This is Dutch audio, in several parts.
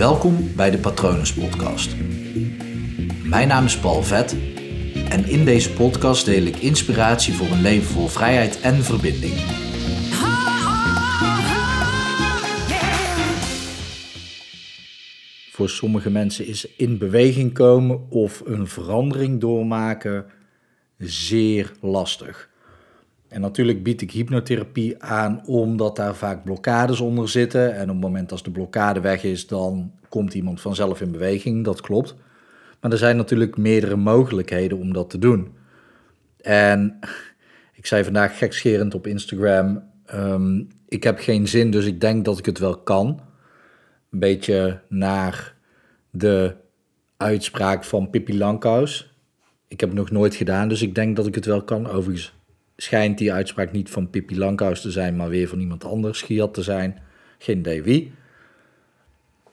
Welkom bij de Patronus Podcast. Mijn naam is Paul Vet en in deze podcast deel ik inspiratie voor een leven vol vrijheid en verbinding. Voor sommige mensen is in beweging komen of een verandering doormaken zeer lastig. En natuurlijk bied ik hypnotherapie aan omdat daar vaak blokkades onder zitten. En op het moment als de blokkade weg is, dan komt iemand vanzelf in beweging. Dat klopt. Maar er zijn natuurlijk meerdere mogelijkheden om dat te doen. En ik zei vandaag gekscherend op Instagram: ehm, Ik heb geen zin, dus ik denk dat ik het wel kan. Een beetje naar de uitspraak van Pippi Lankhuis. Ik heb het nog nooit gedaan, dus ik denk dat ik het wel kan. Overigens schijnt die uitspraak niet van Pippi Lankhuis te zijn, maar weer van iemand anders, Giat te zijn. Geen idee wie.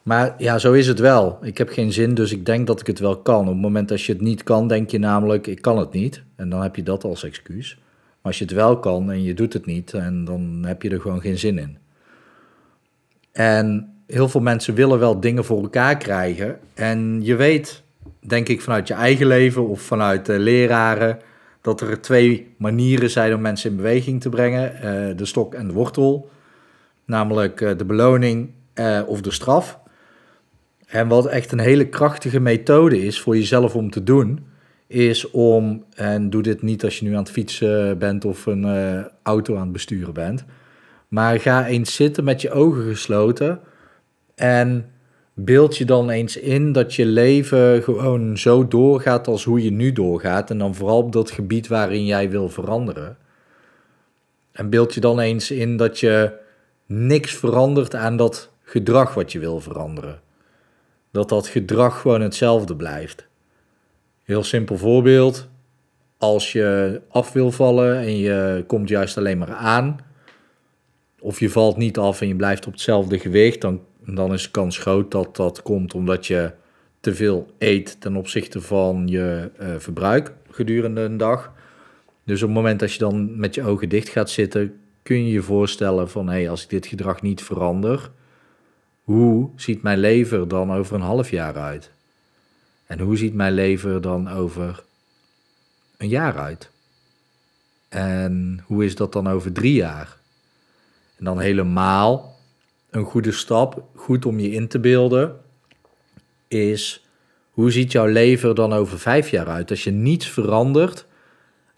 Maar ja, zo is het wel. Ik heb geen zin, dus ik denk dat ik het wel kan. Op het moment dat je het niet kan, denk je namelijk, ik kan het niet. En dan heb je dat als excuus. Maar als je het wel kan en je doet het niet, en dan heb je er gewoon geen zin in. En heel veel mensen willen wel dingen voor elkaar krijgen. En je weet, denk ik, vanuit je eigen leven of vanuit de leraren, dat er twee manieren zijn om mensen in beweging te brengen: uh, de stok en de wortel. Namelijk uh, de beloning uh, of de straf. En wat echt een hele krachtige methode is voor jezelf om te doen, is om, en doe dit niet als je nu aan het fietsen bent of een auto aan het besturen bent, maar ga eens zitten met je ogen gesloten en beeld je dan eens in dat je leven gewoon zo doorgaat als hoe je nu doorgaat. En dan vooral op dat gebied waarin jij wil veranderen. En beeld je dan eens in dat je niks verandert aan dat gedrag wat je wil veranderen. Dat dat gedrag gewoon hetzelfde blijft. Heel simpel voorbeeld. Als je af wil vallen en je komt juist alleen maar aan, of je valt niet af en je blijft op hetzelfde gewicht, dan dan is de kans groot dat dat komt omdat je te veel eet ten opzichte van je uh, verbruik gedurende een dag. Dus op het moment dat je dan met je ogen dicht gaat zitten, kun je je voorstellen van hé, hey, als ik dit gedrag niet verander, hoe ziet mijn lever dan over een half jaar uit? En hoe ziet mijn lever dan over een jaar uit? En hoe is dat dan over drie jaar? En dan helemaal een goede stap, goed om je in te beelden, is hoe ziet jouw leven dan over vijf jaar uit als je niets verandert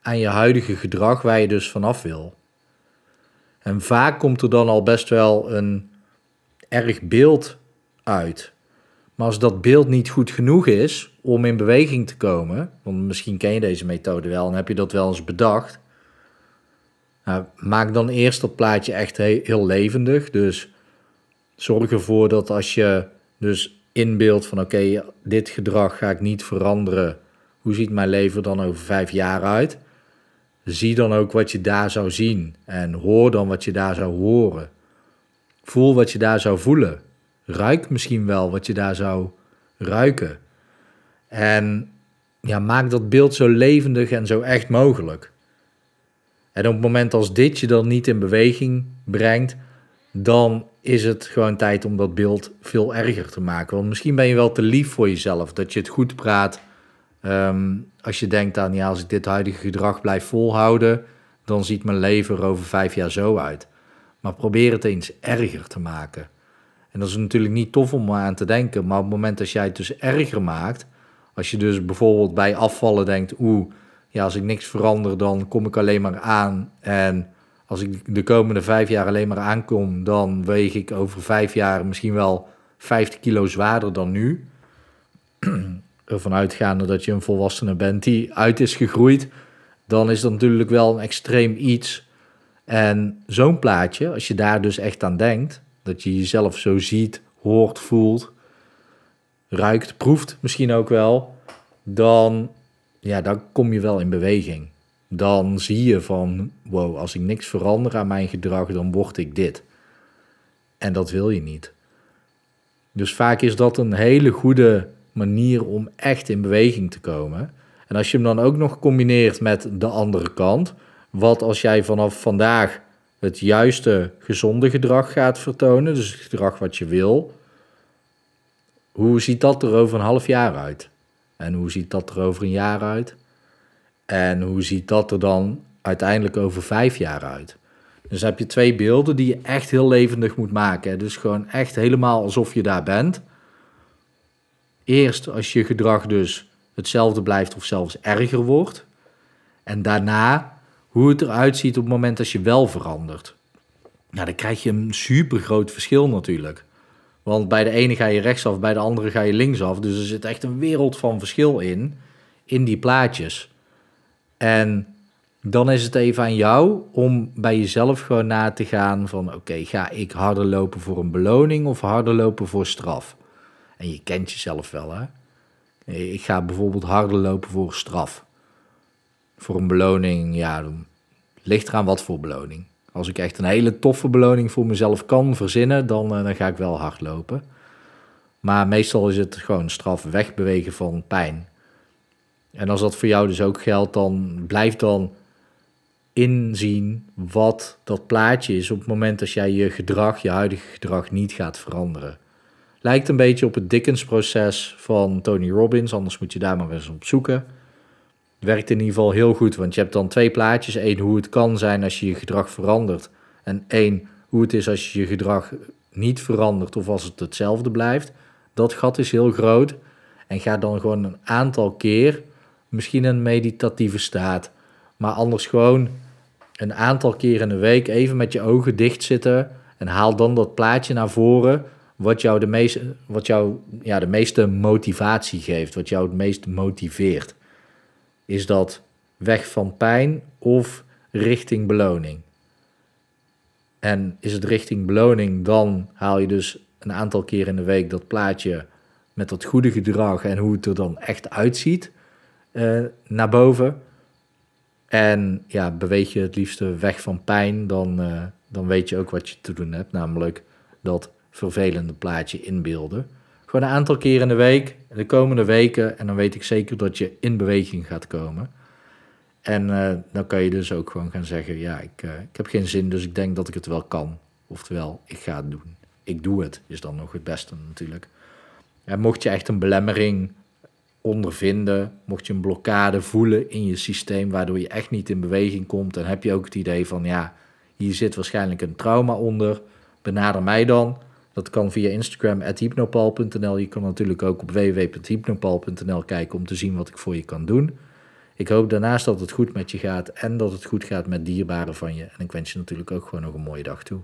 aan je huidige gedrag waar je dus vanaf wil. En vaak komt er dan al best wel een erg beeld uit. Maar als dat beeld niet goed genoeg is om in beweging te komen, want misschien ken je deze methode wel en heb je dat wel eens bedacht, nou, maak dan eerst dat plaatje echt heel levendig. Dus zorg ervoor dat als je dus inbeeldt van oké, dit gedrag ga ik niet veranderen. Hoe ziet mijn leven dan over vijf jaar uit? Zie dan ook wat je daar zou zien en hoor dan wat je daar zou horen. Voel wat je daar zou voelen. Ruik misschien wel wat je daar zou ruiken. En ja, maak dat beeld zo levendig en zo echt mogelijk. En op het moment als dit je dan niet in beweging brengt, dan is het gewoon tijd om dat beeld veel erger te maken. Want misschien ben je wel te lief voor jezelf, dat je het goed praat. Ehm, als je denkt aan, ja, als ik dit huidige gedrag blijf volhouden, dan ziet mijn leven er over vijf jaar zo uit. Maar probeer het eens erger te maken. En dat is natuurlijk niet tof om aan te denken, maar op het moment dat jij het dus erger maakt, als je dus bijvoorbeeld bij afvallen denkt, oeh, ja, als ik niks verander, dan kom ik alleen maar aan en als ik de komende vijf jaar alleen maar aankom, dan weeg ik over vijf jaar misschien wel 50 kilo zwaarder dan nu. Ervan uitgaande dat je een volwassene bent die uit is gegroeid, dan is dat natuurlijk wel een extreem iets. En zo'n plaatje, als je daar dus echt aan denkt, dat je jezelf zo ziet, hoort, voelt, ruikt, proeft misschien ook wel, dan, ja, dan kom je wel in beweging dan zie je van, wow, als ik niks verander aan mijn gedrag, dan word ik dit. En dat wil je niet. Dus vaak is dat een hele goede manier om echt in beweging te komen. En als je hem dan ook nog combineert met de andere kant, wat als jij vanaf vandaag het juiste gezonde gedrag gaat vertonen, dus het gedrag wat je wil, hoe ziet dat er over een half jaar uit? En hoe ziet dat er over een jaar uit? En hoe ziet dat er dan uiteindelijk over vijf jaar uit? Dus heb je twee beelden die je echt heel levendig moet maken. Dus gewoon echt helemaal alsof je daar bent. Eerst als je gedrag dus hetzelfde blijft of zelfs erger wordt. En daarna hoe het eruit ziet op het moment dat je wel verandert. Nou, dan krijg je een super groot verschil natuurlijk. Want bij de ene ga je rechtsaf, bij de andere ga je linksaf. Dus er zit echt een wereld van verschil in, in die plaatjes. En dan is het even aan jou om bij jezelf gewoon na te gaan van... oké, ga ik harder lopen voor een beloning of harder lopen voor straf? En je kent jezelf wel, hè? Ik ga bijvoorbeeld harder lopen voor straf. Voor een beloning, ja, ligt eraan wat voor beloning. Als ik echt een hele toffe beloning voor mezelf kan verzinnen, dan, eh, dan ga ik wel hard lopen. Maar meestal is het gewoon straf wegbewegen van pijn. En als dat voor jou dus ook geldt, dan blijf dan inzien wat dat plaatje is op het moment dat jij je gedrag, je huidige gedrag niet gaat veranderen. Lijkt een beetje op het Dickens-proces van Tony Robbins, anders moet je daar maar eens op zoeken. Werkt in ieder geval heel goed, want je hebt dan twee plaatjes. Eén, hoe het kan zijn als je je gedrag verandert. En één, hoe het is als je je gedrag niet verandert of als het hetzelfde blijft. Dat gat is heel groot. En ga dan gewoon een aantal keer, misschien een meditatieve staat, maar anders gewoon een aantal keer in de week even met je ogen dicht zitten en haal dan dat plaatje naar voren wat jou de meeste, wat jou, ja, de meeste motivatie geeft, wat jou het meest motiveert. Is dat weg van pijn of richting beloning? En is het richting beloning, dan haal je dus een aantal keer in de week dat plaatje met dat goede gedrag en hoe het er dan echt uitziet uh, naar boven. En ja, beweeg je het liefste weg van pijn, dan, uh, dan weet je ook wat je te doen hebt. Namelijk dat vervelende plaatje inbeelden. Gewoon een aantal keer in de week, de komende weken. En dan weet ik zeker dat je in beweging gaat komen. En uh, dan kan je dus ook gewoon gaan zeggen: Ja, ik, ik heb geen zin, dus ik denk dat ik het wel kan. Oftewel, ik ga het doen. Ik doe het, is dan nog het beste natuurlijk. En mocht je echt een belemmering ondervinden, mocht je een blokkade voelen in je systeem, waardoor je echt niet in beweging komt, dan heb je ook het idee van: Ja, hier zit waarschijnlijk een trauma onder. Benader mij dan. Dat kan via Instagram, hypnopal.nl. Je kan natuurlijk ook op www.hypnopal.nl kijken om te zien wat ik voor je kan doen. Ik hoop daarnaast dat het goed met je gaat en dat het goed gaat met dierbaren van je. En ik wens je natuurlijk ook gewoon nog een mooie dag toe.